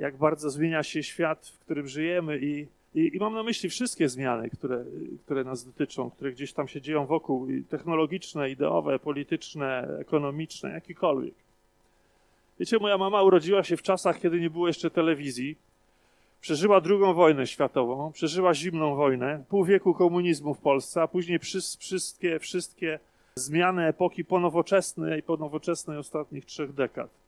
jak bardzo zmienia się świat, w którym żyjemy i, i, i mam na myśli wszystkie zmiany, które, które nas dotyczą, które gdzieś tam się dzieją wokół, technologiczne, ideowe, polityczne, ekonomiczne, jakikolwiek. Wiecie, moja mama urodziła się w czasach, kiedy nie było jeszcze telewizji. Przeżyła drugą wojnę światową, przeżyła zimną wojnę, pół wieku komunizmu w Polsce, a później wszystkie, wszystkie zmiany epoki ponowoczesnej i ponowoczesnej ostatnich trzech dekad.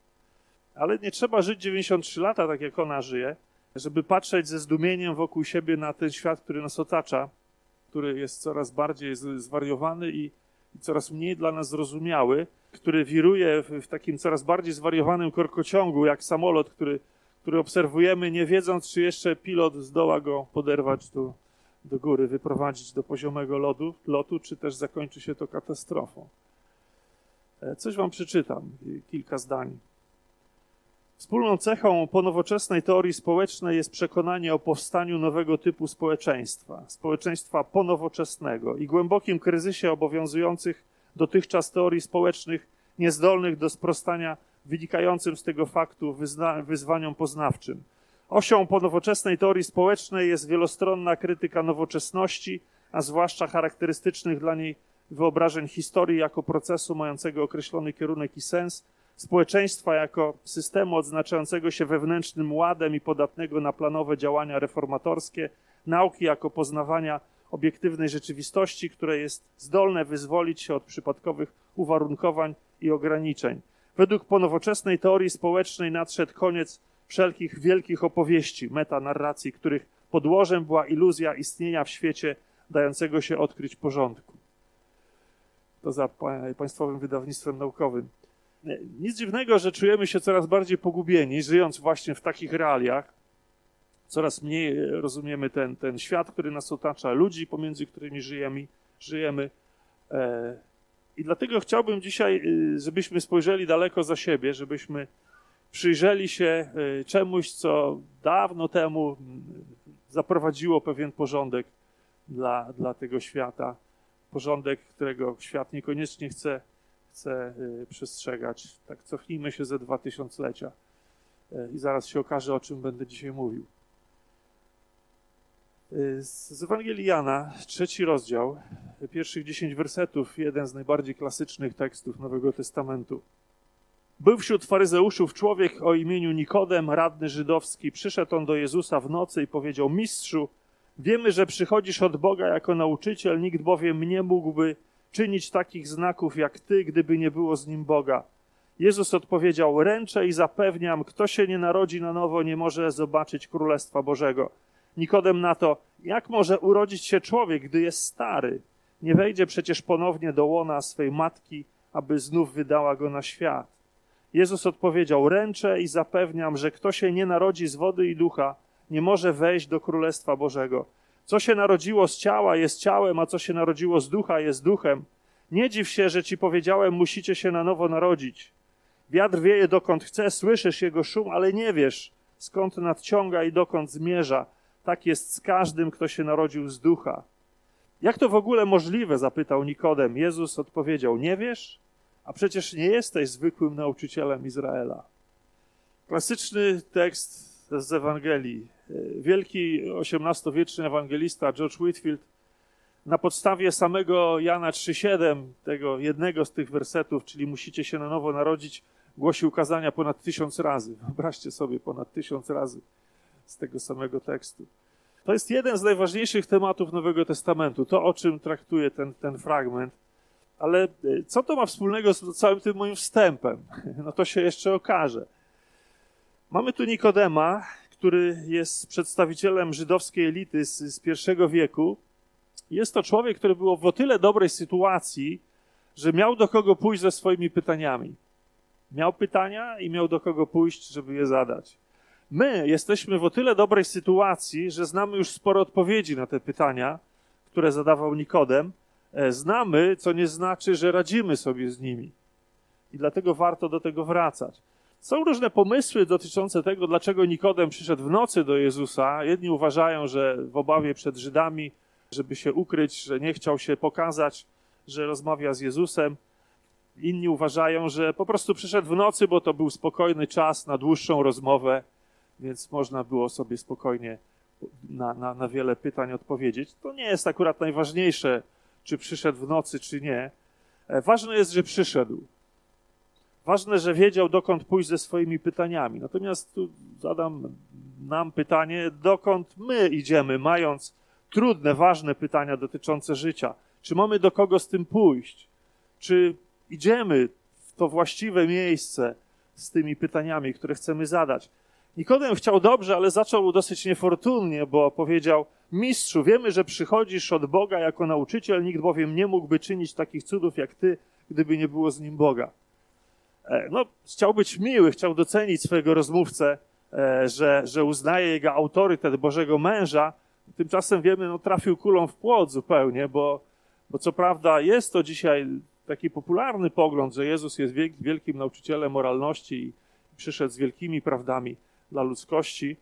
Ale nie trzeba żyć 93 lata, tak jak ona żyje, żeby patrzeć ze zdumieniem wokół siebie na ten świat, który nas otacza, który jest coraz bardziej zwariowany i, i coraz mniej dla nas zrozumiały, który wiruje w, w takim coraz bardziej zwariowanym korkociągu, jak samolot, który, który obserwujemy, nie wiedząc, czy jeszcze pilot zdoła go poderwać do, do góry, wyprowadzić do poziomego lodu, lotu, czy też zakończy się to katastrofą. E, coś wam przeczytam, kilka zdań. Wspólną cechą ponowoczesnej teorii społecznej jest przekonanie o powstaniu nowego typu społeczeństwa, społeczeństwa ponowoczesnego i głębokim kryzysie obowiązujących dotychczas teorii społecznych, niezdolnych do sprostania wynikającym z tego faktu wyzwaniom poznawczym. Osią ponowoczesnej teorii społecznej jest wielostronna krytyka nowoczesności, a zwłaszcza charakterystycznych dla niej wyobrażeń historii jako procesu mającego określony kierunek i sens, społeczeństwa jako systemu odznaczającego się wewnętrznym ładem i podatnego na planowe działania reformatorskie, nauki jako poznawania obiektywnej rzeczywistości, które jest zdolne wyzwolić się od przypadkowych uwarunkowań i ograniczeń. Według ponowoczesnej teorii społecznej nadszedł koniec wszelkich wielkich opowieści, metanarracji, których podłożem była iluzja istnienia w świecie dającego się odkryć porządku. To za państwowym wydawnictwem naukowym. Nic dziwnego, że czujemy się coraz bardziej pogubieni, żyjąc właśnie w takich realiach. Coraz mniej rozumiemy ten, ten świat, który nas otacza, ludzi, pomiędzy którymi żyjemy. żyjemy. E, I dlatego chciałbym dzisiaj, y, żebyśmy spojrzeli daleko za siebie, żebyśmy przyjrzeli się y, czemuś, co dawno temu mm, zaprowadziło pewien porządek dla, dla tego świata. Porządek, którego świat niekoniecznie chce chce y, przestrzegać. Tak cofnijmy się ze dwa tysiąclecia y, i zaraz się okaże, o czym będę dzisiaj mówił. Y, z Ewangelii Jana, trzeci rozdział, pierwszych dziesięć wersetów, jeden z najbardziej klasycznych tekstów Nowego Testamentu. Był wśród faryzeuszów człowiek o imieniu Nikodem, radny żydowski. Przyszedł on do Jezusa w nocy i powiedział: Mistrzu, wiemy, że przychodzisz od Boga jako nauczyciel, nikt bowiem nie mógłby czynić takich znaków jak ty, gdyby nie było z nim Boga. Jezus odpowiedział: Ręczę i zapewniam, kto się nie narodzi na nowo, nie może zobaczyć Królestwa Bożego. Nikodem na to: Jak może urodzić się człowiek, gdy jest stary? Nie wejdzie przecież ponownie do łona swej matki, aby znów wydała go na świat. Jezus odpowiedział: Ręczę i zapewniam, że kto się nie narodzi z wody i ducha, nie może wejść do Królestwa Bożego. Co się narodziło z ciała jest ciałem, a co się narodziło z ducha jest duchem. Nie dziw się, że ci powiedziałem, musicie się na nowo narodzić. Wiatr wieje dokąd chce, słyszysz jego szum, ale nie wiesz, skąd nadciąga i dokąd zmierza. Tak jest z każdym, kto się narodził z ducha. Jak to w ogóle możliwe? zapytał Nikodem. Jezus odpowiedział: Nie wiesz? A przecież nie jesteś zwykłym nauczycielem Izraela. Klasyczny tekst z Ewangelii. Wielki XVIII-wieczny ewangelista George Whitfield na podstawie samego Jana 3,7, tego jednego z tych wersetów, czyli musicie się na nowo narodzić, głosił kazania ponad tysiąc razy. Wyobraźcie sobie, ponad tysiąc razy z tego samego tekstu. To jest jeden z najważniejszych tematów Nowego Testamentu, to o czym traktuje ten, ten fragment. Ale e, co to ma wspólnego z całym tym moim wstępem? No to się jeszcze okaże. Mamy tu Nikodema, który jest przedstawicielem żydowskiej elity z, z pierwszego wieku. Jest to człowiek, który był w o tyle dobrej sytuacji, że miał do kogo pójść ze swoimi pytaniami. Miał pytania i miał do kogo pójść, żeby je zadać. My jesteśmy w o tyle dobrej sytuacji, że znamy już sporo odpowiedzi na te pytania, które zadawał Nikodem. E, znamy, co nie znaczy, że radzimy sobie z nimi. I dlatego warto do tego wracać. Są różne pomysły dotyczące tego, dlaczego Nikodem przyszedł w nocy do Jezusa. Jedni uważają, że w obawie przed Żydami, żeby się ukryć, że nie chciał się pokazać, że rozmawia z Jezusem. Inni uważają, że po prostu przyszedł w nocy, bo to był spokojny czas na dłuższą rozmowę. więc można było sobie spokojnie na, na, na wiele pytań odpowiedzieć. To nie jest akurat najważniejsze, czy przyszedł w nocy, czy nie. E, ważne jest, że przyszedł. Ważne, że wiedział, dokąd pójść ze swoimi pytaniami. Natomiast tu zadam nam pytanie, dokąd my idziemy, mając trudne, ważne pytania dotyczące życia. Czy mamy do kogo z tym pójść? Czy idziemy w to właściwe miejsce z tymi pytaniami, które chcemy zadać? Nikodem chciał dobrze, ale zaczął dosyć niefortunnie, bo powiedział: Mistrzu, wiemy, że przychodzisz od Boga jako nauczyciel, nikt bowiem nie mógłby czynić takich cudów jak ty, gdyby nie było z nim Boga. E, no, chciał być miły, chciał docenić swojego rozmówcę, e, że, że uznaje jego autorytet Bożego męża. Tymczasem wiemy, no, trafił kulą w płot zupełnie, bo, bo co prawda jest to dzisiaj taki popularny pogląd, że Jezus jest wielkim nauczycielem moralności i przyszedł z wielkimi prawdami dla ludzkości,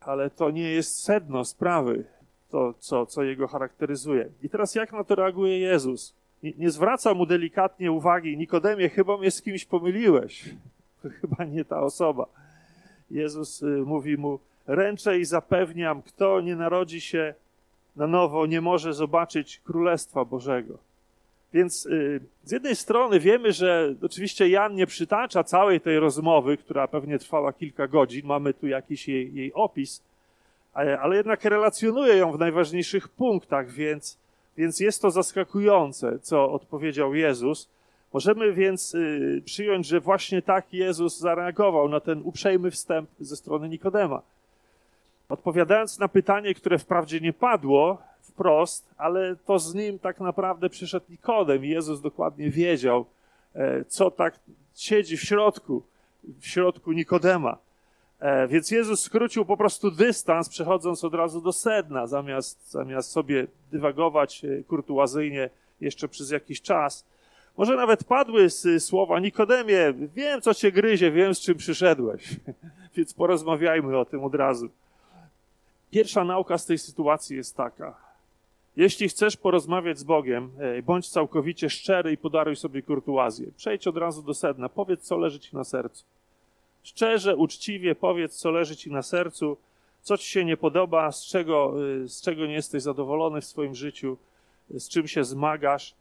ale to nie jest sedno sprawy, to co, co jego charakteryzuje. I teraz jak na to reaguje Jezus? Nie, nie zwraca mu delikatnie uwagi, Nikodemie, chyba mnie z kimś pomyliłeś. Chyba nie ta osoba. Jezus y, mówi mu, ręczę i zapewniam, kto nie narodzi się na nowo, nie może zobaczyć Królestwa Bożego. Więc y, z jednej strony wiemy, że oczywiście Jan nie przytacza całej tej rozmowy, która pewnie trwała kilka godzin, mamy tu jakiś jej, jej opis, ale, ale jednak relacjonuje ją w najważniejszych punktach, więc, więc jest to zaskakujące, co odpowiedział Jezus. Możemy więc y, przyjąć, że właśnie tak Jezus zareagował na ten uprzejmy wstęp ze strony Nikodema. Odpowiadając na pytanie, które wprawdzie nie padło, wprost, ale to z nim tak naprawdę przyszedł Nikodem i Jezus dokładnie wiedział, e, co tak siedzi w środku, w środku Nikodema. E, więc Jezus skrócił po prostu dystans, przechodząc od razu do sedna, zamiast, zamiast sobie dywagować e, kurtuazyjnie jeszcze przez jakiś czas. Może nawet padły słowa Nikodemie, wiem co cię gryzie, wiem z czym przyszedłeś, więc porozmawiajmy o tym od razu. Pierwsza nauka z tej sytuacji jest taka. Jeśli chcesz porozmawiać z Bogiem, bądź całkowicie szczery i podaruj sobie kurtuazję. Przejdź od razu do sedna, powiedz, co leży ci na sercu. Szczerze, uczciwie powiedz, co leży ci na sercu, co ci się nie podoba, z czego, y, z czego nie jesteś zadowolony w swoim życiu, z czym się zmagasz.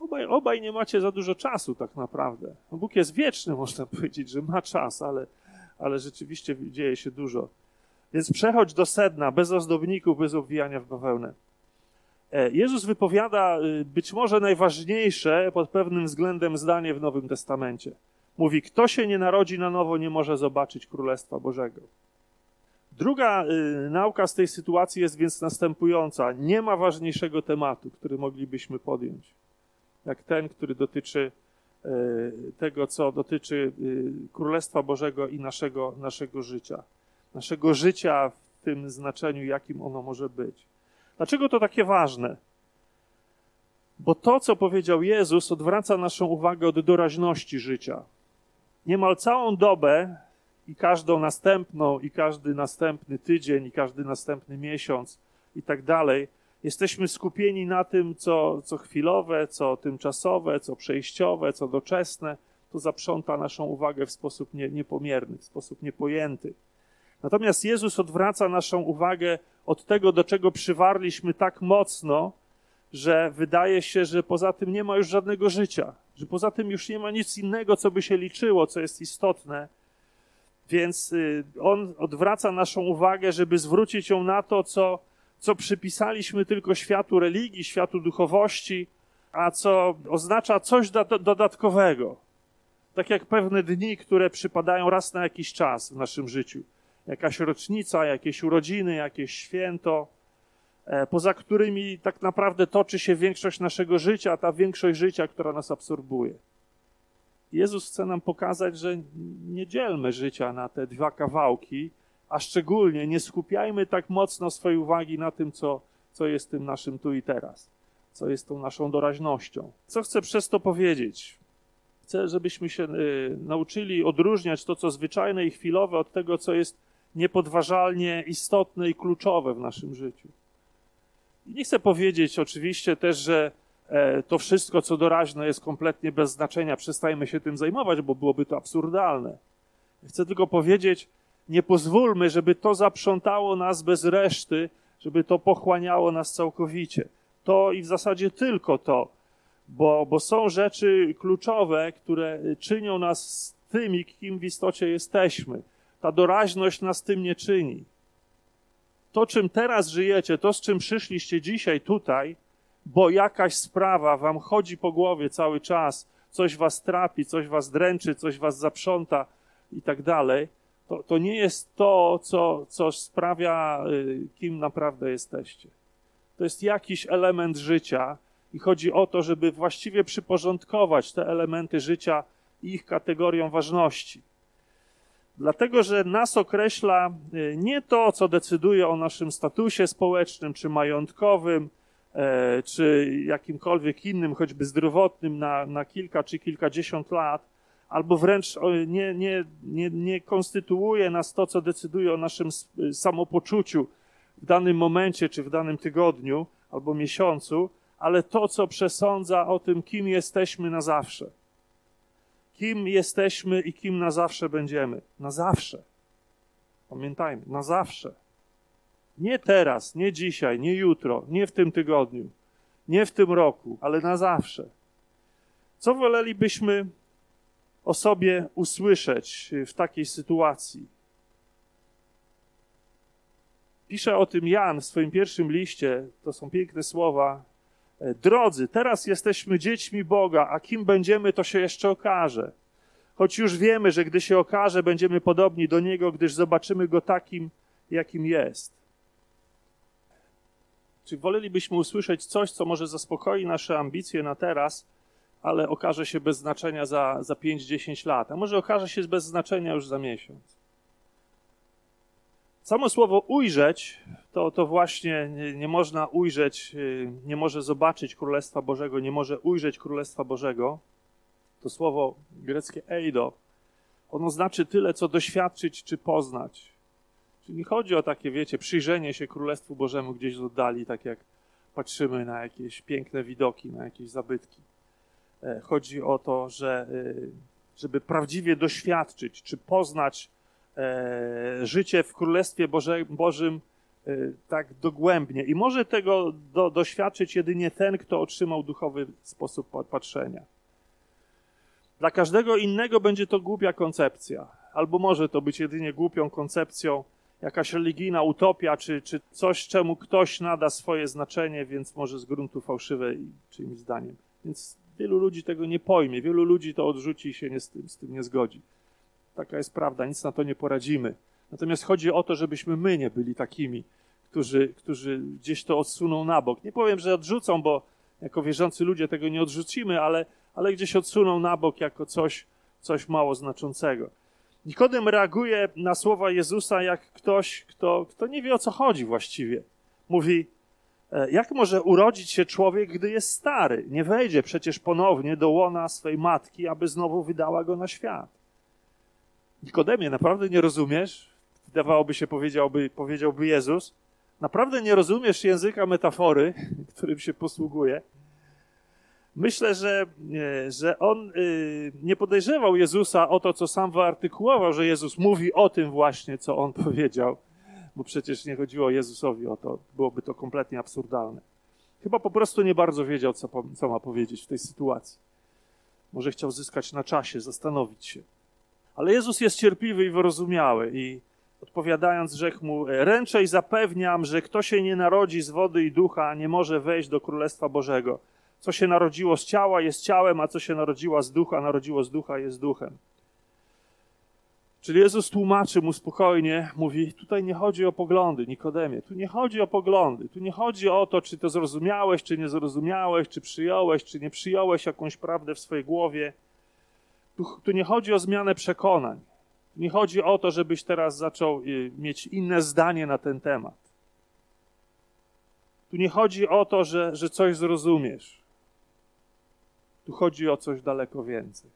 Obaj, obaj nie macie za dużo czasu, tak naprawdę. Bóg jest wieczny, można powiedzieć, że ma czas, ale, ale rzeczywiście dzieje się dużo. Więc przechodź do sedna, bez ozdobników, bez obwijania w bawełnę. E, Jezus wypowiada y, być może najważniejsze pod pewnym względem zdanie w Nowym Testamencie. Mówi, kto się nie narodzi na nowo, nie może zobaczyć Królestwa Bożego. Druga y, nauka z tej sytuacji jest więc następująca. Nie ma ważniejszego tematu, który moglibyśmy podjąć, jak ten, który dotyczy y, tego, co dotyczy y, Królestwa Bożego i naszego, naszego życia naszego życia w tym znaczeniu, jakim ono może być. Dlaczego to takie ważne? Bo to, co powiedział Jezus, odwraca naszą uwagę od doraźności życia. Niemal całą dobę i każdą następną, i każdy następny tydzień, i każdy następny miesiąc, i tak dalej, jesteśmy skupieni na tym, co, co chwilowe, co tymczasowe, co przejściowe, co doczesne. To zaprząta naszą uwagę w sposób nie, niepomierny, w sposób niepojęty. Natomiast Jezus odwraca naszą uwagę od tego, do czego przywarliśmy tak mocno, że wydaje się, że poza tym nie ma już żadnego życia, że poza tym już nie ma nic innego, co by się liczyło, co jest istotne. Więc y, on odwraca naszą uwagę, żeby zwrócić ją na to, co, co przypisaliśmy tylko światu religii, światu duchowości, a co oznacza coś dodatkowego. Tak jak pewne dni, które przypadają raz na jakiś czas w naszym życiu jakaś rocznica, jakieś urodziny, jakieś święto, poza którymi tak naprawdę toczy się większość naszego życia, ta większość życia, która nas absorbuje. Jezus chce nam pokazać, że nie dzielmy życia na te dwa kawałki, a szczególnie nie skupiajmy tak mocno swojej uwagi na tym, co, co jest tym naszym tu i teraz, co jest tą naszą doraźnością. Co chcę przez to powiedzieć? Chcę, żebyśmy się y, nauczyli odróżniać to, co zwyczajne i chwilowe, od tego, co jest niepodważalnie istotne i kluczowe w naszym życiu. Nie chcę powiedzieć oczywiście też, że e, to wszystko, co doraźne, jest kompletnie bez znaczenia, przestajemy się tym zajmować, bo byłoby to absurdalne. Chcę tylko powiedzieć, nie pozwólmy, żeby to zaprzątało nas bez reszty, żeby to pochłaniało nas całkowicie. To i w zasadzie tylko to, bo, bo są rzeczy kluczowe, które czynią nas tymi, kim w istocie jesteśmy. Ta doraźność nas tym nie czyni. To, czym teraz żyjecie, to, z czym przyszliście dzisiaj tutaj, bo jakaś sprawa wam chodzi po głowie cały czas, coś was trapi, coś was dręczy, coś was zaprząta i tak dalej, to, to nie jest to, co, co sprawia, y, kim naprawdę jesteście. To jest jakiś element życia i chodzi o to, żeby właściwie przyporządkować te elementy życia ich kategorią ważności. Dlatego, że nas określa y, nie to, co decyduje o naszym statusie społecznym czy majątkowym, e, czy jakimkolwiek innym, choćby zdrowotnym, na, na kilka czy kilkadziesiąt lat, albo wręcz nie, nie, nie, nie konstytuuje nas to, co decyduje o naszym samopoczuciu w danym momencie, czy w danym tygodniu, albo miesiącu, ale to, co przesądza o tym, kim jesteśmy na zawsze. Kim jesteśmy i kim na zawsze będziemy. Na zawsze. Pamiętajmy, na zawsze. Nie teraz, nie dzisiaj, nie jutro, nie w tym tygodniu, nie w tym roku, ale na zawsze. Co wolelibyśmy o sobie usłyszeć w takiej sytuacji. Pisze o tym Jan w swoim pierwszym liście, to są piękne słowa. E, Drodzy, teraz jesteśmy dziećmi Boga, a kim będziemy, to się jeszcze okaże. Choć już wiemy, że gdy się okaże, będziemy podobni do Niego, gdyż zobaczymy Go takim, jakim jest. Czy wolelibyśmy usłyszeć coś, co może zaspokoi nasze ambicje na teraz, ale okaże się bez znaczenia za, za 5-10 lat, a może okaże się bez znaczenia już za miesiąc. Samo słowo ujrzeć, to, to właśnie nie, nie można ujrzeć, y, nie może zobaczyć Królestwa Bożego, nie może ujrzeć Królestwa Bożego. To słowo greckie eido, ono znaczy tyle, co doświadczyć czy poznać. Czyli nie chodzi o takie, wiecie, przyjrzenie się Królestwu Bożemu gdzieś z oddali, tak jak patrzymy na jakieś piękne widoki, na jakieś zabytki. E, chodzi o to, że e, żeby prawdziwie doświadczyć czy poznać życie w Królestwie Boże, Bożym tak dogłębnie. I może tego do, doświadczyć jedynie ten, kto otrzymał duchowy sposób patrzenia. Dla każdego innego będzie to głupia koncepcja, albo może to być jedynie głupią koncepcją, jakaś religijna utopia, czy, czy coś, czemu ktoś nada swoje znaczenie, więc może z gruntu fałszywe czyimś zdaniem. Więc Wielu ludzi tego nie pojmie, wielu ludzi to odrzuci i się nie z, tym, z tym nie zgodzi. Taka jest prawda, nic na to nie poradzimy. Natomiast chodzi o to, żebyśmy my nie byli takimi, którzy, którzy gdzieś to odsuną na bok. Nie powiem, że odrzucą, bo jako wierzący ludzie tego nie odrzucimy, ale, ale gdzieś odsuną na bok jako coś, coś mało znaczącego. Nikodem reaguje na słowa Jezusa jak ktoś, kto, kto nie wie o co chodzi właściwie. Mówi, E, jak może urodzić się człowiek, gdy jest stary? Nie wejdzie przecież ponownie do łona swej matki, aby znowu wydała go na świat. Nikodemie, naprawdę nie rozumiesz? Wydawałoby się, powiedziałby, powiedziałby Jezus. Naprawdę nie rozumiesz języka metafory, którym się posługuje. Myślę, że, e, że on e, nie podejrzewał Jezusa o to, co sam wyartykułował, że Jezus mówi o tym właśnie, co on powiedział bo przecież nie chodziło Jezusowi o to, byłoby to kompletnie absurdalne. Chyba po prostu nie bardzo wiedział, co, co ma powiedzieć w tej sytuacji. Może chciał zyskać na czasie, zastanowić się. Ale Jezus jest cierpliwy i wyrozumiały i odpowiadając, rzekł mu, ręczę i zapewniam, że kto się nie narodzi z wody i ducha, nie może wejść do Królestwa Bożego. Co się narodziło z ciała, jest ciałem, a co się narodziło z ducha, narodziło z ducha, jest duchem. Czyli Jezus tłumaczy mu spokojnie, mówi: Tutaj nie chodzi o poglądy, Nikodemie, tu nie chodzi o poglądy, tu nie chodzi o to, czy to zrozumiałeś, czy nie zrozumiałeś, czy przyjąłeś, czy nie przyjąłeś jakąś prawdę w swojej głowie. Tu, nie chodzi o zmianę przekonań. Nie chodzi o to, żebyś teraz zaczął y, mieć inne zdanie na ten temat. Tu nie chodzi o to, że, że coś zrozumiesz. Tu chodzi o coś daleko więcej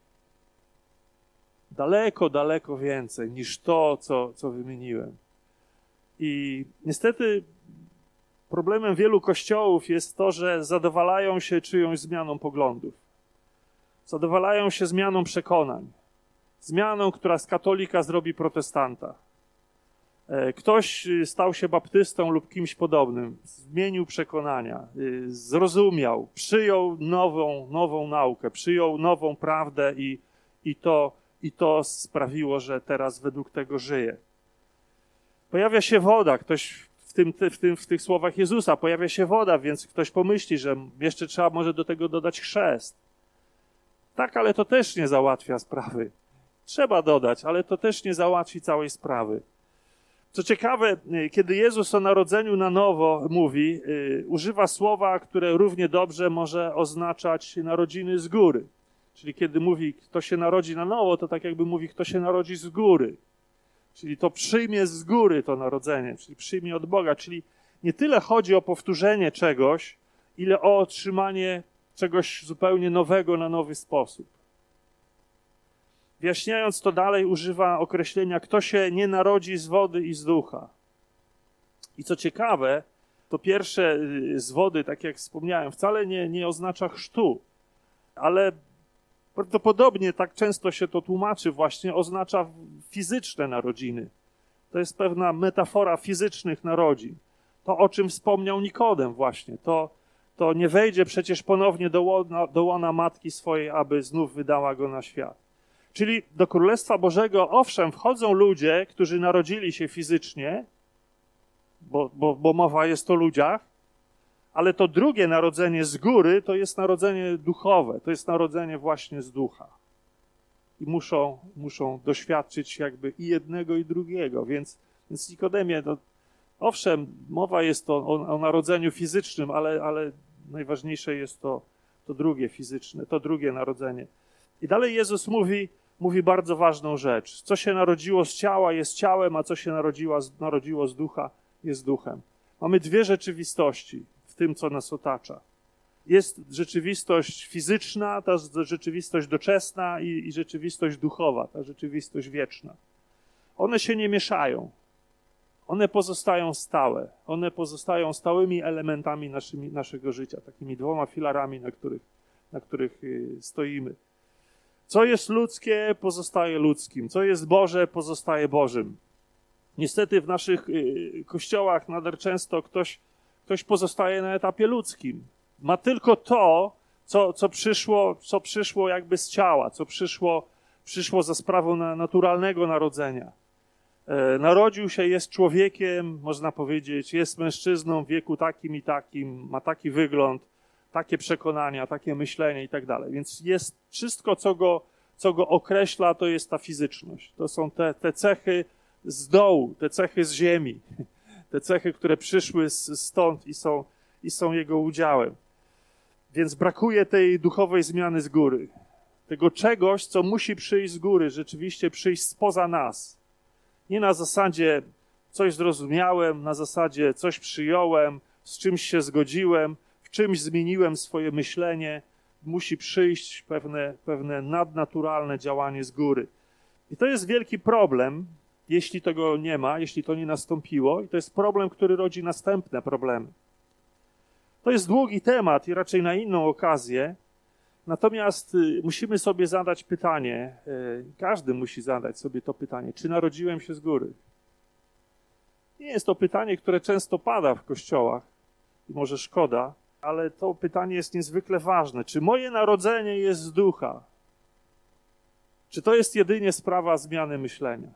daleko, daleko więcej niż to, co, co wymieniłem. I niestety problemem wielu kościołów jest to, że zadowalają się czyjąś zmianą poglądów, zadowalają się zmianą przekonań. Zmianą, która z katolika zrobi protestanta. E, ktoś y, stał się baptystą lub kimś podobnym, zmienił przekonania, y, zrozumiał, przyjął nową, nową naukę, przyjął nową prawdę i, i, to, i to sprawiło, że teraz według tego żyje. Pojawia się woda, ktoś w, tym, w, tym, w tych słowach Jezusa pojawia się woda, więc ktoś pomyśli, że jeszcze trzeba może do tego dodać chrzest. Tak, ale to też nie załatwia sprawy. Trzeba dodać, ale to też nie załatwi całej sprawy. Co ciekawe, y, kiedy Jezus o narodzeniu na nowo mówi, yy, używa słowa, które równie dobrze może oznaczać narodziny z góry. Czyli kiedy mówi, kto się narodzi na nowo, to tak jakby mówi, kto się narodzi z góry. Czyli to przyjmie z góry to narodzenie, czyli przyjmie od Boga. Czyli nie tyle chodzi o powtórzenie czegoś, ile o otrzymanie czegoś zupełnie nowego na nowy sposób. Wyjaśniając to dalej, używa określenia, kto się nie narodzi z wody i z ducha. I co ciekawe, to pierwsze y, z wody, tak jak wspomniałem, wcale nie, nie oznacza chrztu, ale prawdopodobnie tak często się to tłumaczy, właśnie oznacza fizyczne narodziny. To jest pewna metafora fizycznych narodzin. To, o czym wspomniał Nikodem, właśnie, to, to nie wejdzie przecież ponownie do łona, do łona matki swojej, aby znów wydała go na świat. Czyli do Królestwa Bożego, owszem, wchodzą ludzie, którzy narodzili się fizycznie, bo, bo, bo mowa jest o ludziach, ale to drugie narodzenie z góry to jest narodzenie duchowe, to jest narodzenie właśnie z ducha. I muszą, muszą doświadczyć jakby i jednego, i drugiego. Więc, więc Nikodemie, no, owszem, mowa jest o, o, o narodzeniu fizycznym, ale, ale najważniejsze jest to, to drugie fizyczne, to drugie narodzenie. I dalej Jezus mówi, mówi bardzo ważną rzecz. Co się narodziło z ciała jest ciałem, a co się narodziło, narodziło z ducha jest duchem. Mamy dwie rzeczywistości w tym, co nas otacza. Jest rzeczywistość fizyczna, ta rzeczywistość doczesna i, i rzeczywistość duchowa, ta rzeczywistość wieczna. One się nie mieszają. One pozostają stałe. One pozostają stałymi elementami naszymi, naszego życia, takimi dwoma filarami, na których, na których y, stoimy. Co jest ludzkie, pozostaje ludzkim. Co jest Boże, pozostaje Bożym. Niestety w naszych y, kościołach nader często ktoś, ktoś pozostaje na etapie ludzkim. Ma tylko to, co, co, przyszło, co przyszło jakby z ciała, co przyszło, przyszło za sprawą naturalnego narodzenia. E, narodził się, jest człowiekiem, można powiedzieć, jest mężczyzną w wieku takim i takim, ma taki wygląd, takie przekonania, takie myślenie i tak dalej. Więc jest wszystko, co go, co go określa, to jest ta fizyczność. To są te, te cechy z dołu, te cechy z ziemi, te cechy, które przyszły stąd i są, i są jego udziałem. Więc brakuje tej duchowej zmiany z góry. Tego czegoś, co musi przyjść z góry, rzeczywiście przyjść spoza nas. Nie na zasadzie coś zrozumiałem, na zasadzie coś przyjąłem, z czymś się zgodziłem, czymś zmieniłem swoje myślenie, musi przyjść pewne, pewne nadnaturalne działanie z góry. I to jest wielki problem, jeśli tego nie ma, jeśli to nie nastąpiło, i to jest problem, który rodzi następne problemy. To jest długi temat i raczej na inną okazję. Natomiast y, musimy sobie zadać pytanie, y, każdy musi zadać sobie to pytanie, czy narodziłem się z góry? Nie jest to pytanie, które często pada w kościołach i może szkoda, ale to pytanie jest niezwykle ważne. Czy moje narodzenie jest z ducha? Czy to jest jedynie sprawa zmiany myślenia?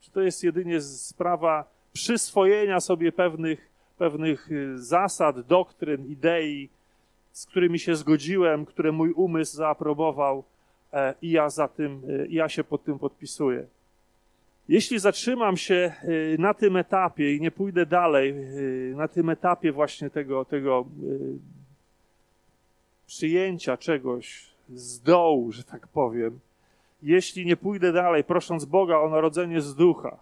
Czy to jest jedynie sprawa przyswojenia sobie pewnych, pewnych y, zasad, doktryn, idei, z którymi się zgodziłem, które mój umysł zaaprobował e, i ja, za tym, y, ja się pod tym podpisuję? Jeśli zatrzymam się y, na tym etapie i nie pójdę dalej, na tym etapie właśnie tego, tego przyjęcia czegoś z dołu, że tak powiem, jeśli nie pójdę dalej, prosząc Boga o narodzenie z ducha,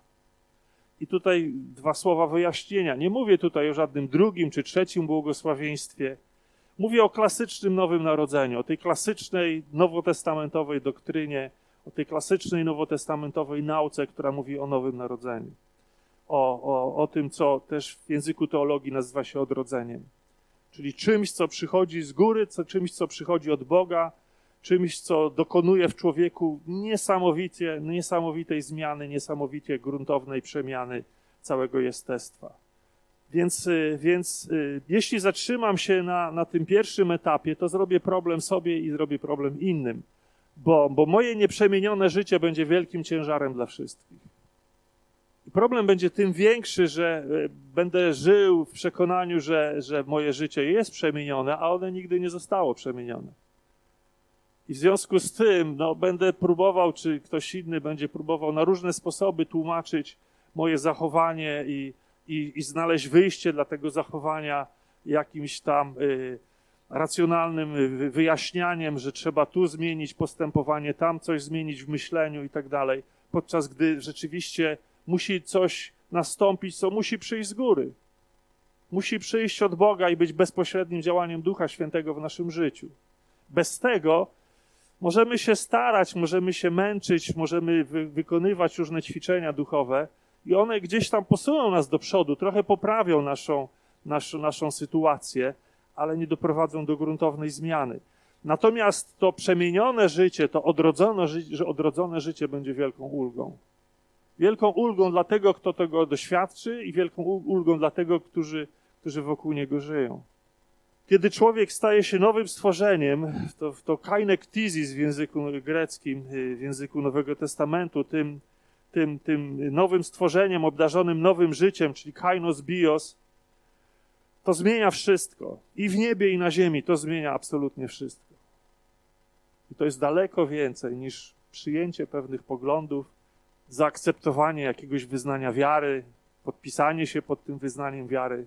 i tutaj dwa słowa wyjaśnienia. Nie mówię tutaj o żadnym drugim czy trzecim błogosławieństwie. Mówię o klasycznym Nowym Narodzeniu, o tej klasycznej nowotestamentowej doktrynie, o tej klasycznej nowotestamentowej nauce, która mówi o Nowym Narodzeniu. O, o, o tym, co też w języku teologii nazywa się odrodzeniem. Czyli czymś, co przychodzi z góry, co, czymś, co przychodzi od Boga czymś, co dokonuje w człowieku niesamowicie, niesamowitej zmiany, niesamowicie gruntownej przemiany całego jestestwa. Więc, y, więc y, jeśli zatrzymam się na, na tym pierwszym etapie, to zrobię problem sobie i zrobię problem innym, bo, bo moje nieprzemienione życie będzie wielkim ciężarem dla wszystkich. Problem będzie tym większy, że y, będę żył w przekonaniu, że, że moje życie jest przemienione, a one nigdy nie zostało przemienione. I w związku z tym no, będę próbował, czy ktoś inny będzie próbował na różne sposoby tłumaczyć moje zachowanie i, i, i znaleźć wyjście dla tego zachowania jakimś tam y, racjonalnym y, wyjaśnianiem, że trzeba tu zmienić postępowanie, tam coś zmienić w myśleniu i tak dalej, podczas gdy rzeczywiście musi coś nastąpić, co musi przyjść z góry. Musi przyjść od Boga i być bezpośrednim działaniem Ducha Świętego w naszym życiu. Bez tego możemy się starać, możemy się męczyć, możemy wy wykonywać różne ćwiczenia duchowe, i one gdzieś tam posuną nas do przodu, trochę poprawią naszą, naszą, naszą sytuację, ale nie doprowadzą do gruntownej zmiany. Natomiast to przemienione życie, to odrodzone, ży odrodzone życie będzie wielką ulgą. Wielką ulgą dla tego, kto tego doświadczy, i wielką ulgą dla tego, którzy, którzy wokół niego żyją. Kiedy człowiek staje się nowym stworzeniem, to, to kainektizis w języku greckim, w języku Nowego Testamentu, tym, tym, tym nowym stworzeniem, obdarzonym nowym życiem, czyli kainos bios, to zmienia wszystko. I w niebie, i na ziemi to zmienia absolutnie wszystko. I to jest daleko więcej niż przyjęcie pewnych poglądów, zaakceptowanie jakiegoś wyznania wiary, podpisanie się pod tym wyznaniem wiary.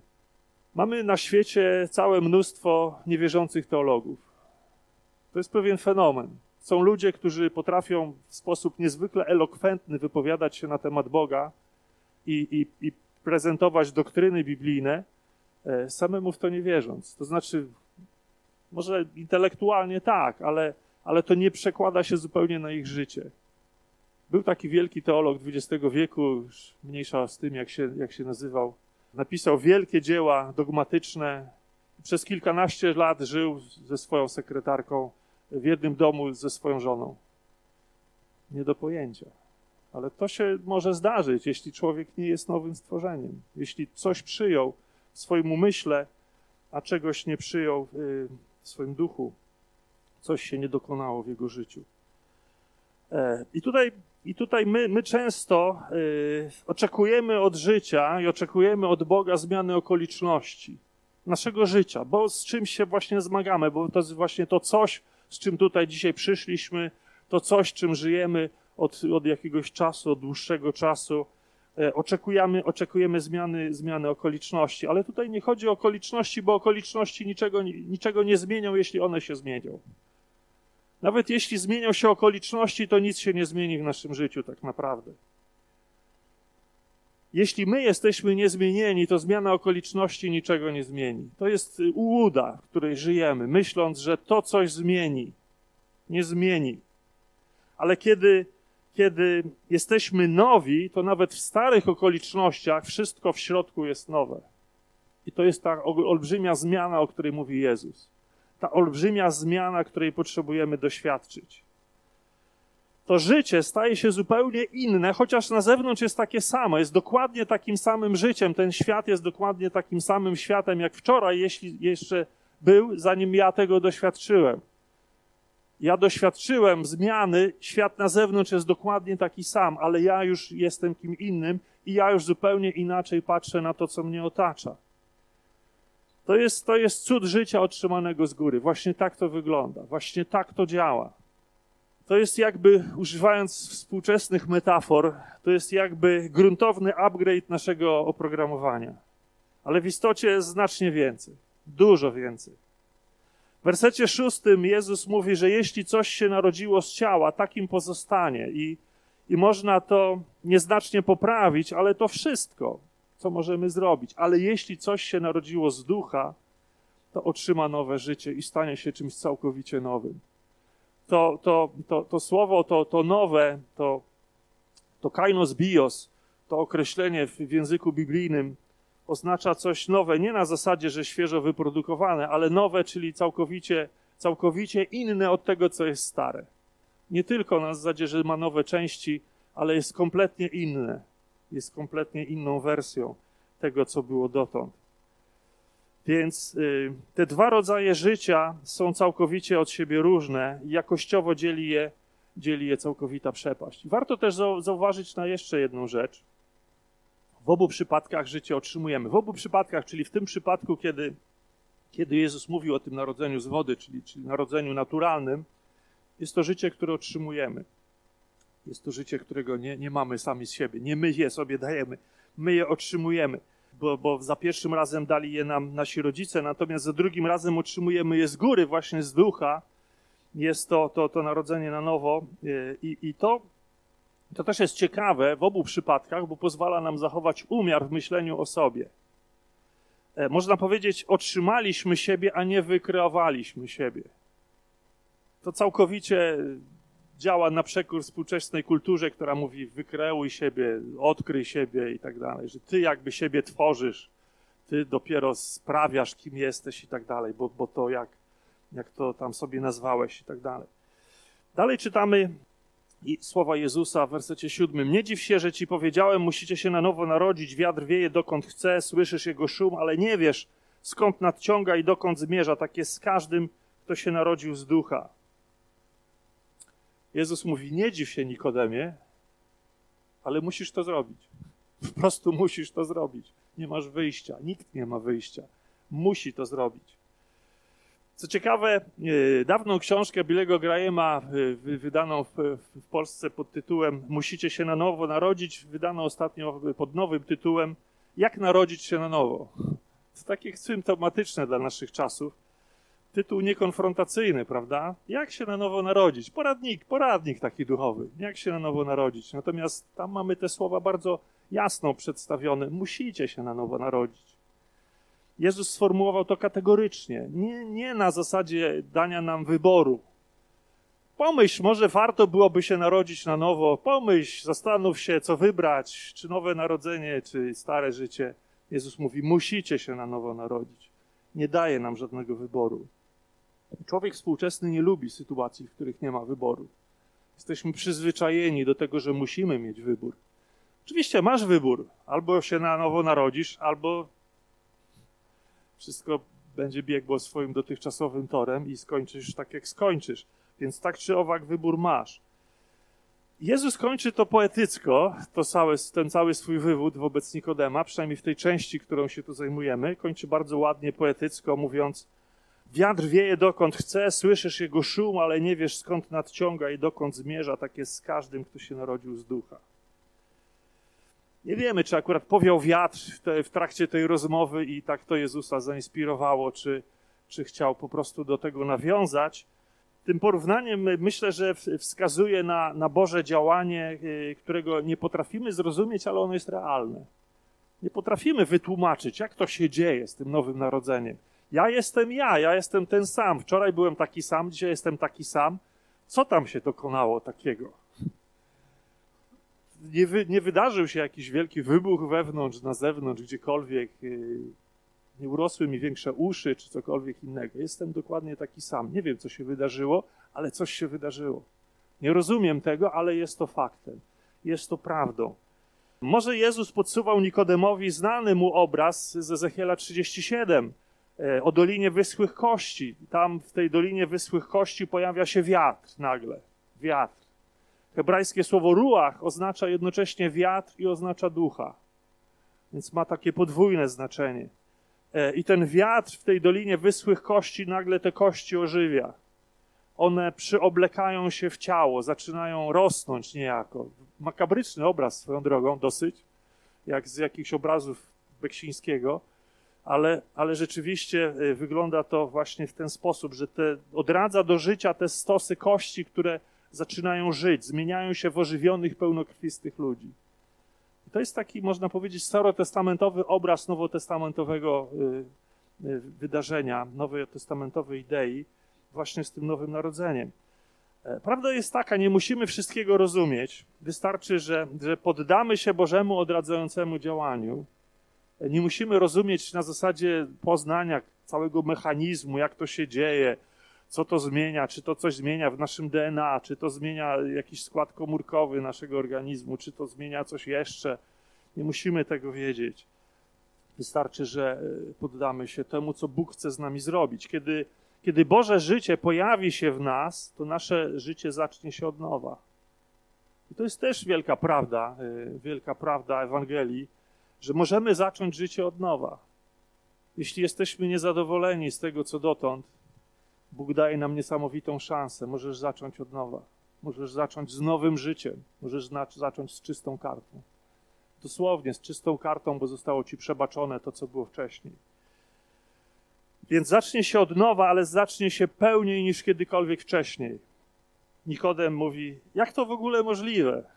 Mamy na świecie całe mnóstwo niewierzących teologów. To jest pewien fenomen. Są ludzie, którzy potrafią w sposób niezwykle elokwentny wypowiadać się na temat Boga i, i, i prezentować doktryny biblijne, e, samemu w to nie wierząc. To znaczy, może intelektualnie tak, ale, ale to nie przekłada się zupełnie na ich życie. Był taki wielki teolog XX wieku, już mniejsza z tym, jak się, jak się nazywał. Napisał wielkie dzieła dogmatyczne. Przez kilkanaście lat żył ze swoją sekretarką w jednym domu ze swoją żoną. Nie do pojęcia. Ale to się może zdarzyć, jeśli człowiek nie jest nowym stworzeniem. Jeśli coś przyjął w swoim umyśle, a czegoś nie przyjął w swoim duchu, coś się nie dokonało w jego życiu. E, I tutaj, i tutaj my, my często y, oczekujemy od życia i oczekujemy od Boga zmiany okoliczności naszego życia, bo z czymś się właśnie zmagamy, bo to jest właśnie to coś, z czym tutaj dzisiaj przyszliśmy, to coś, czym żyjemy od, od jakiegoś czasu, od dłuższego czasu. E, oczekujemy, oczekujemy zmiany, zmiany okoliczności, ale tutaj nie chodzi o okoliczności, bo okoliczności niczego, niczego nie zmienią, jeśli one się zmienią. Nawet jeśli zmienią się okoliczności, to nic się nie zmieni w naszym życiu tak naprawdę. Jeśli my jesteśmy niezmienieni, to zmiana okoliczności niczego nie zmieni. To jest ułuda, w której żyjemy, myśląc, że to coś zmieni. Nie zmieni. Ale kiedy, kiedy jesteśmy nowi, to nawet w starych okolicznościach wszystko w środku jest nowe. I to jest ta olbrzymia zmiana, o której mówi Jezus. Ta olbrzymia zmiana, której potrzebujemy doświadczyć to życie staje się zupełnie inne, chociaż na zewnątrz jest takie samo, jest dokładnie takim samym życiem. Ten świat jest dokładnie takim samym światem jak wczoraj, jeśli jeszcze był, zanim ja tego doświadczyłem. Ja doświadczyłem zmiany, świat na zewnątrz jest dokładnie taki sam, ale ja już jestem kim innym i ja już zupełnie inaczej patrzę na to, co mnie otacza. To jest, to jest cud życia otrzymanego z góry. Właśnie tak to wygląda, właśnie tak to działa. To jest jakby, używając współczesnych metafor, to jest jakby gruntowny upgrade naszego oprogramowania. Ale w istocie jest znacznie więcej, dużo więcej. W wersecie szóstym Jezus mówi, że jeśli coś się narodziło z ciała, takim pozostanie i, i można to nieznacznie poprawić, ale to wszystko, co możemy zrobić. Ale jeśli coś się narodziło z ducha, to otrzyma nowe życie i stanie się czymś całkowicie nowym to, to, to, to słowo, to, to nowe, to, to kainos bios, to określenie w, w języku biblijnym oznacza coś nowe, nie na zasadzie, że świeżo wyprodukowane, ale nowe, czyli całkowicie całkowicie inne od tego, co jest stare. Nie tylko na zasadzie, że ma nowe części, ale jest kompletnie inne. Jest kompletnie inną wersją tego, co było dotąd. Więc y, te dwa rodzaje życia są całkowicie od siebie różne i jakościowo dzieli je, dzieli je całkowita przepaść. Warto też zauważyć na jeszcze jedną rzecz. W obu przypadkach życie otrzymujemy. W obu przypadkach, czyli w tym przypadku, kiedy, kiedy Jezus mówił o tym narodzeniu z wody, czyli, czyli narodzeniu naturalnym, jest to życie, które otrzymujemy. Jest to życie, którego nie, nie mamy sami z siebie. Nie my je sobie dajemy, my je otrzymujemy bo, bo za pierwszym razem dali je nam nasi rodzice, natomiast za drugim razem otrzymujemy je z góry, właśnie z ducha. Jest to, to, to narodzenie na nowo e, i, i to, to też jest ciekawe w obu przypadkach, bo pozwala nam zachować umiar w myśleniu o sobie. E, można powiedzieć, otrzymaliśmy siebie, a nie wykreowaliśmy siebie. To całkowicie działa na przekór współczesnej kulturze, która mówi wykreuj siebie, odkryj siebie i tak dalej, że ty jakby siebie tworzysz, ty dopiero sprawiasz, kim jesteś i tak dalej, bo, bo to jak, jak to tam sobie nazwałeś i tak dalej. Dalej czytamy słowa Jezusa w wersecie siódmym. Nie dziw się, że ci powiedziałem, musicie się na nowo narodzić, wiatr wieje dokąd chce, słyszysz jego szum, ale nie wiesz, skąd nadciąga i dokąd zmierza. Tak jest z każdym, kto się narodził z ducha. Jezus mówi: Nie dziw się Nikodemie, ale musisz to zrobić. Po prostu musisz to zrobić. Nie masz wyjścia. Nikt nie ma wyjścia. Musi to zrobić. Co ciekawe, e, dawną książkę Billego Grahama, e, wydaną w, Polsce pod tytułem Musicie się na nowo narodzić, wydano ostatnio pod nowym tytułem Jak narodzić się na nowo. To takie symptomatyczne dla naszych czasów tytuł niekonfrontacyjny, prawda? Jak się na nowo narodzić? Poradnik, poradnik taki duchowy. Jak się na nowo narodzić? Natomiast tam mamy te słowa bardzo jasno przedstawione. Musicie się na nowo narodzić. Jezus sformułował to kategorycznie. Nie, nie na zasadzie dania nam wyboru. Pomyśl, może warto byłoby się narodzić na nowo. Pomyśl, zastanów się, co wybrać, czy nowe narodzenie, czy stare życie. Jezus mówi: Musicie się na nowo narodzić. Nie daje nam żadnego wyboru. Człowiek współczesny nie lubi sytuacji, w których nie ma wyboru. Jesteśmy przyzwyczajeni do tego, że musimy mieć wybór. Oczywiście masz wybór. Albo się na nowo narodzisz, albo wszystko będzie biegło swoim dotychczasowym torem i skończysz tak, jak skończysz. Więc tak czy owak wybór masz. Jezus kończy to poetycko, to cały, ten cały swój wywód wobec Nikodema, przynajmniej w tej części, którą się tu zajmujemy. Kończy bardzo ładnie poetycko, mówiąc: Wiatr wieje dokąd chce, słyszysz jego szum, ale nie wiesz skąd nadciąga i dokąd zmierza. Tak jest z każdym, kto się narodził z ducha. Nie wiemy, czy akurat powiał wiatr w, trakcie tej rozmowy i tak to Jezusa zainspirowało, czy, czy chciał po prostu do tego nawiązać. Tym porównaniem myślę, że wskazuje na, na Boże działanie, y, którego nie potrafimy zrozumieć, ale ono jest realne. Nie potrafimy wytłumaczyć, jak to się dzieje z tym nowym narodzeniem. Ja jestem ja, ja jestem ten sam. Wczoraj byłem taki sam, dzisiaj jestem taki sam. Co tam się dokonało takiego? Nie, wy, nie wydarzył się jakiś wielki wybuch wewnątrz, na zewnątrz, gdziekolwiek. Y, nie urosły mi większe uszy, czy cokolwiek innego. Jestem dokładnie taki sam. Nie wiem, co się wydarzyło, ale coś się wydarzyło. Nie rozumiem tego, ale jest to faktem. Jest to prawdą. Może Jezus podsuwał Nikodemowi znany mu obraz z Ezechiela 37, E, o Dolinie Wyschłych Kości. Tam w tej Dolinie Wyschłych Kości pojawia się wiatr nagle. Wiatr. Hebrajskie słowo ruach oznacza jednocześnie wiatr i oznacza ducha. Więc ma takie podwójne znaczenie. E, I ten wiatr w tej Dolinie Wyschłych Kości nagle te kości ożywia. One przyoblekają się w ciało, zaczynają rosnąć niejako. Makabryczny obraz swoją drogą, dosyć, jak z jakichś obrazów Beksińskiego ale, ale rzeczywiście y, wygląda to właśnie w ten sposób, że te, odradza do życia te stosy kości, które zaczynają żyć, zmieniają się w ożywionych, pełnokrwistych ludzi. I to jest taki, można powiedzieć, starotestamentowy obraz nowotestamentowego y, y, wydarzenia, nowotestamentowej idei, właśnie z tym nowym narodzeniem. E, prawda jest taka, nie musimy wszystkiego rozumieć. Wystarczy, że, że poddamy się Bożemu odradzającemu działaniu nie musimy rozumieć na zasadzie poznania całego mechanizmu, jak to się dzieje, co to zmienia, czy to coś zmienia w naszym DNA, czy to zmienia jakiś skład komórkowy naszego organizmu, czy to zmienia coś jeszcze. Nie musimy tego wiedzieć. Wystarczy, że e, poddamy się temu, co Bóg chce z nami zrobić. Kiedy, kiedy Boże życie pojawi się w nas, to nasze życie zacznie się od nowa. I to jest też wielka prawda, e, wielka prawda Ewangelii, że możemy zacząć życie od nowa. Jeśli jesteśmy niezadowoleni z tego, co dotąd, Bóg daje nam niesamowitą szansę. Możesz zacząć od nowa. Możesz zacząć z nowym życiem. Możesz zacząć z czystą kartą. Dosłownie, z czystą kartą, bo zostało ci przebaczone to, co było wcześniej. Więc zacznie się od nowa, ale zacznie się pełniej niż kiedykolwiek wcześniej. Nikodem mówi: Jak to w ogóle możliwe?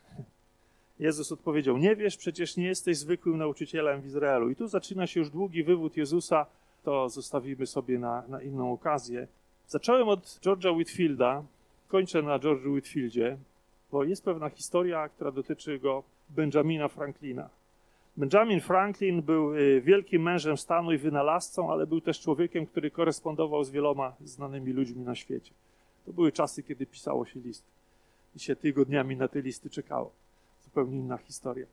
Jezus odpowiedział: Nie wiesz, przecież nie jesteś zwykłym nauczycielem w Izraelu. I tu zaczyna się już długi wywód Jezusa, to zostawimy sobie na, na inną okazję. Zacząłem od George'a Whitfielda, kończę na George'u Whitfieldzie, bo jest pewna historia, która dotyczy go Benjamina Franklina. Benjamin Franklin był y, wielkim mężem stanu i wynalazcą, ale był też człowiekiem, który korespondował z wieloma znanymi ludźmi na świecie. To były czasy, kiedy pisało się listy i się tygodniami na te listy czekało. Zupełnie inna historia.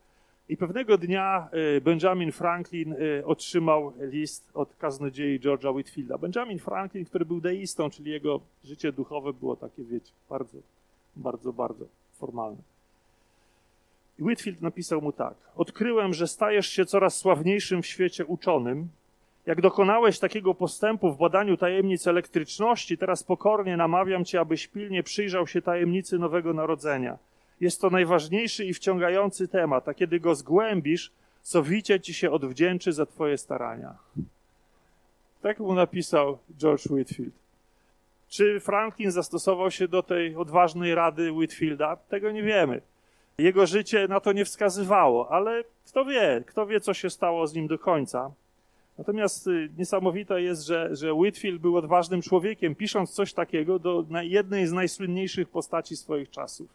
I pewnego dnia y, Benjamin Franklin y, otrzymał list od kaznodziei George'a Whitfielda. Benjamin Franklin, który był deistą, czyli jego życie duchowe było takie, wiecie, bardzo, bardzo, bardzo formalne. I Whitfield napisał mu tak: Odkryłem, że stajesz się coraz sławniejszym w świecie uczonym. Jak dokonałeś takiego postępu w badaniu tajemnic elektryczności, teraz pokornie namawiam cię, abyś pilnie przyjrzał się tajemnicy Nowego Narodzenia. Jest to najważniejszy i wciągający temat, a kiedy go zgłębisz, sowicie ci się odwdzięczy za twoje starania. Tak mu napisał George Whitfield. Czy Franklin zastosował się do tej odważnej rady Whitfielda? Tego nie wiemy. Jego życie na to nie wskazywało, ale kto wie, kto wie, co się stało z nim do końca. Natomiast y, niesamowite jest, że, że Whitfield był odważnym człowiekiem, pisząc coś takiego do jednej z najsłynniejszych postaci swoich czasów.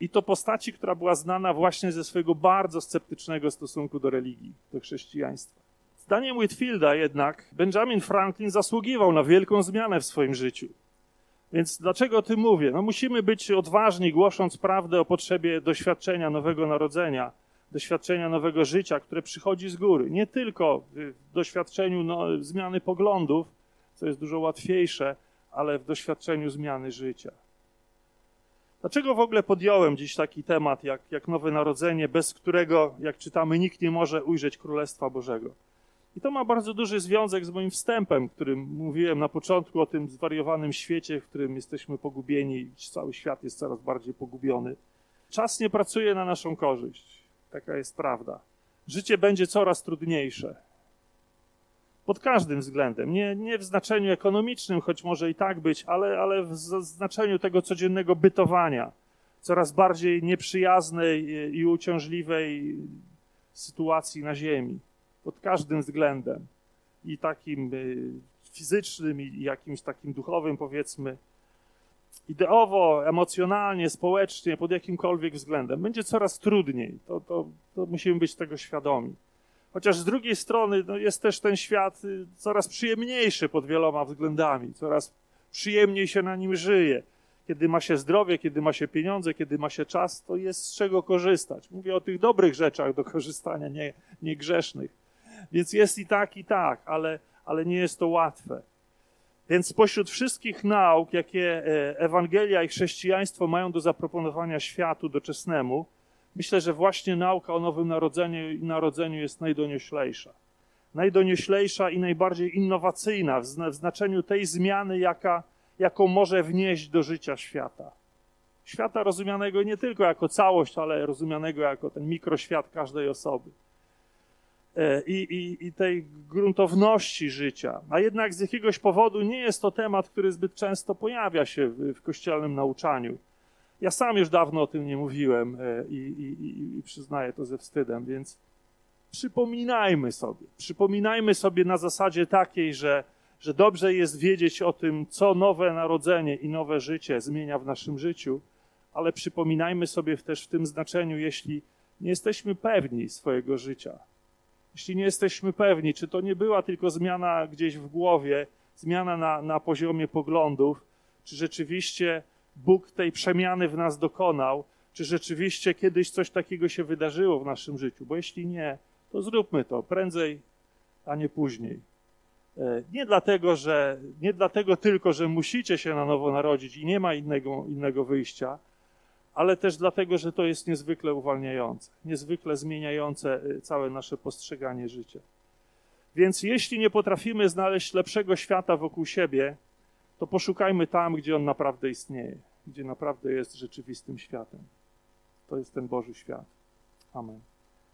I to postaci, która była znana właśnie ze swojego bardzo sceptycznego stosunku do religii, do chrześcijaństwa. Zdaniem Whitfielda jednak Benjamin Franklin zasługiwał na wielką zmianę w swoim życiu. Więc dlaczego o tym mówię? No musimy być odważni, głosząc prawdę o potrzebie doświadczenia nowego narodzenia, doświadczenia nowego życia, które przychodzi z góry. Nie tylko w doświadczeniu no, zmiany poglądów, co jest dużo łatwiejsze, ale w doświadczeniu zmiany życia. Dlaczego w ogóle podjąłem dziś taki temat jak, jak Nowe Narodzenie, bez którego, jak czytamy, nikt nie może ujrzeć Królestwa Bożego? I to ma bardzo duży związek z moim wstępem, którym mówiłem na początku o tym zwariowanym świecie, w którym jesteśmy pogubieni i cały świat jest coraz bardziej pogubiony. Czas nie pracuje na naszą korzyść. Taka jest prawda. Życie będzie coraz trudniejsze. Pod każdym względem. Nie, nie w znaczeniu ekonomicznym, choć może i tak być, ale, ale w znaczeniu tego codziennego bytowania. Coraz bardziej nieprzyjaznej i uciążliwej sytuacji na Ziemi pod każdym względem. I takim y, fizycznym, i jakimś takim duchowym, powiedzmy, ideowo, emocjonalnie, społecznie, pod jakimkolwiek względem. Będzie coraz trudniej. To, to, to musimy być tego świadomi. Chociaż z drugiej strony no, jest też ten świat y, coraz przyjemniejszy pod wieloma względami, coraz przyjemniej się na nim żyje. Kiedy ma się zdrowie, kiedy ma się pieniądze, kiedy ma się czas, to jest z czego korzystać. Mówię o tych dobrych rzeczach do korzystania, nie, nie grzesznych. Więc jest i tak, i tak, ale, ale nie jest to łatwe. Więc spośród wszystkich nauk, jakie e, Ewangelia i chrześcijaństwo mają do zaproponowania światu doczesnemu, myślę, że właśnie nauka o Nowym Narodzeniu i Narodzeniu jest najdonioślejsza. Najdonioślejsza i najbardziej innowacyjna w znaczeniu tej zmiany, jaka, jaką może wnieść do życia świata. Świata rozumianego nie tylko jako całość, ale rozumianego jako ten mikroświat każdej osoby. E, i, i, i tej gruntowności życia. A jednak z jakiegoś powodu nie jest to temat, który zbyt często pojawia się w, w kościelnym nauczaniu. Ja sam już dawno o tym nie mówiłem e, i, i, i przyznaję to ze wstydem, więc przypominajmy sobie. Przypominajmy sobie na zasadzie takiej, że, że dobrze jest wiedzieć o tym, co nowe narodzenie i nowe życie zmienia w naszym życiu, ale przypominajmy sobie też w tym znaczeniu, jeśli nie jesteśmy pewni swojego życia, jeśli nie jesteśmy pewni, czy to nie była tylko zmiana gdzieś w głowie, zmiana na, na poziomie poglądów, czy rzeczywiście Bóg tej przemiany w nas dokonał, czy rzeczywiście kiedyś coś takiego się wydarzyło w naszym życiu, bo jeśli nie, to zróbmy to prędzej, a nie później. E, nie dlatego, że, nie dlatego tylko, że musicie się na nowo narodzić i nie ma innego, innego wyjścia, ale też dlatego, że to jest niezwykle uwalniające, niezwykle zmieniające e, całe nasze postrzeganie życia. Więc jeśli nie potrafimy znaleźć lepszego świata wokół siebie, to poszukajmy tam, gdzie on naprawdę istnieje, gdzie naprawdę jest rzeczywistym światem. To jest ten Boży świat. Amen.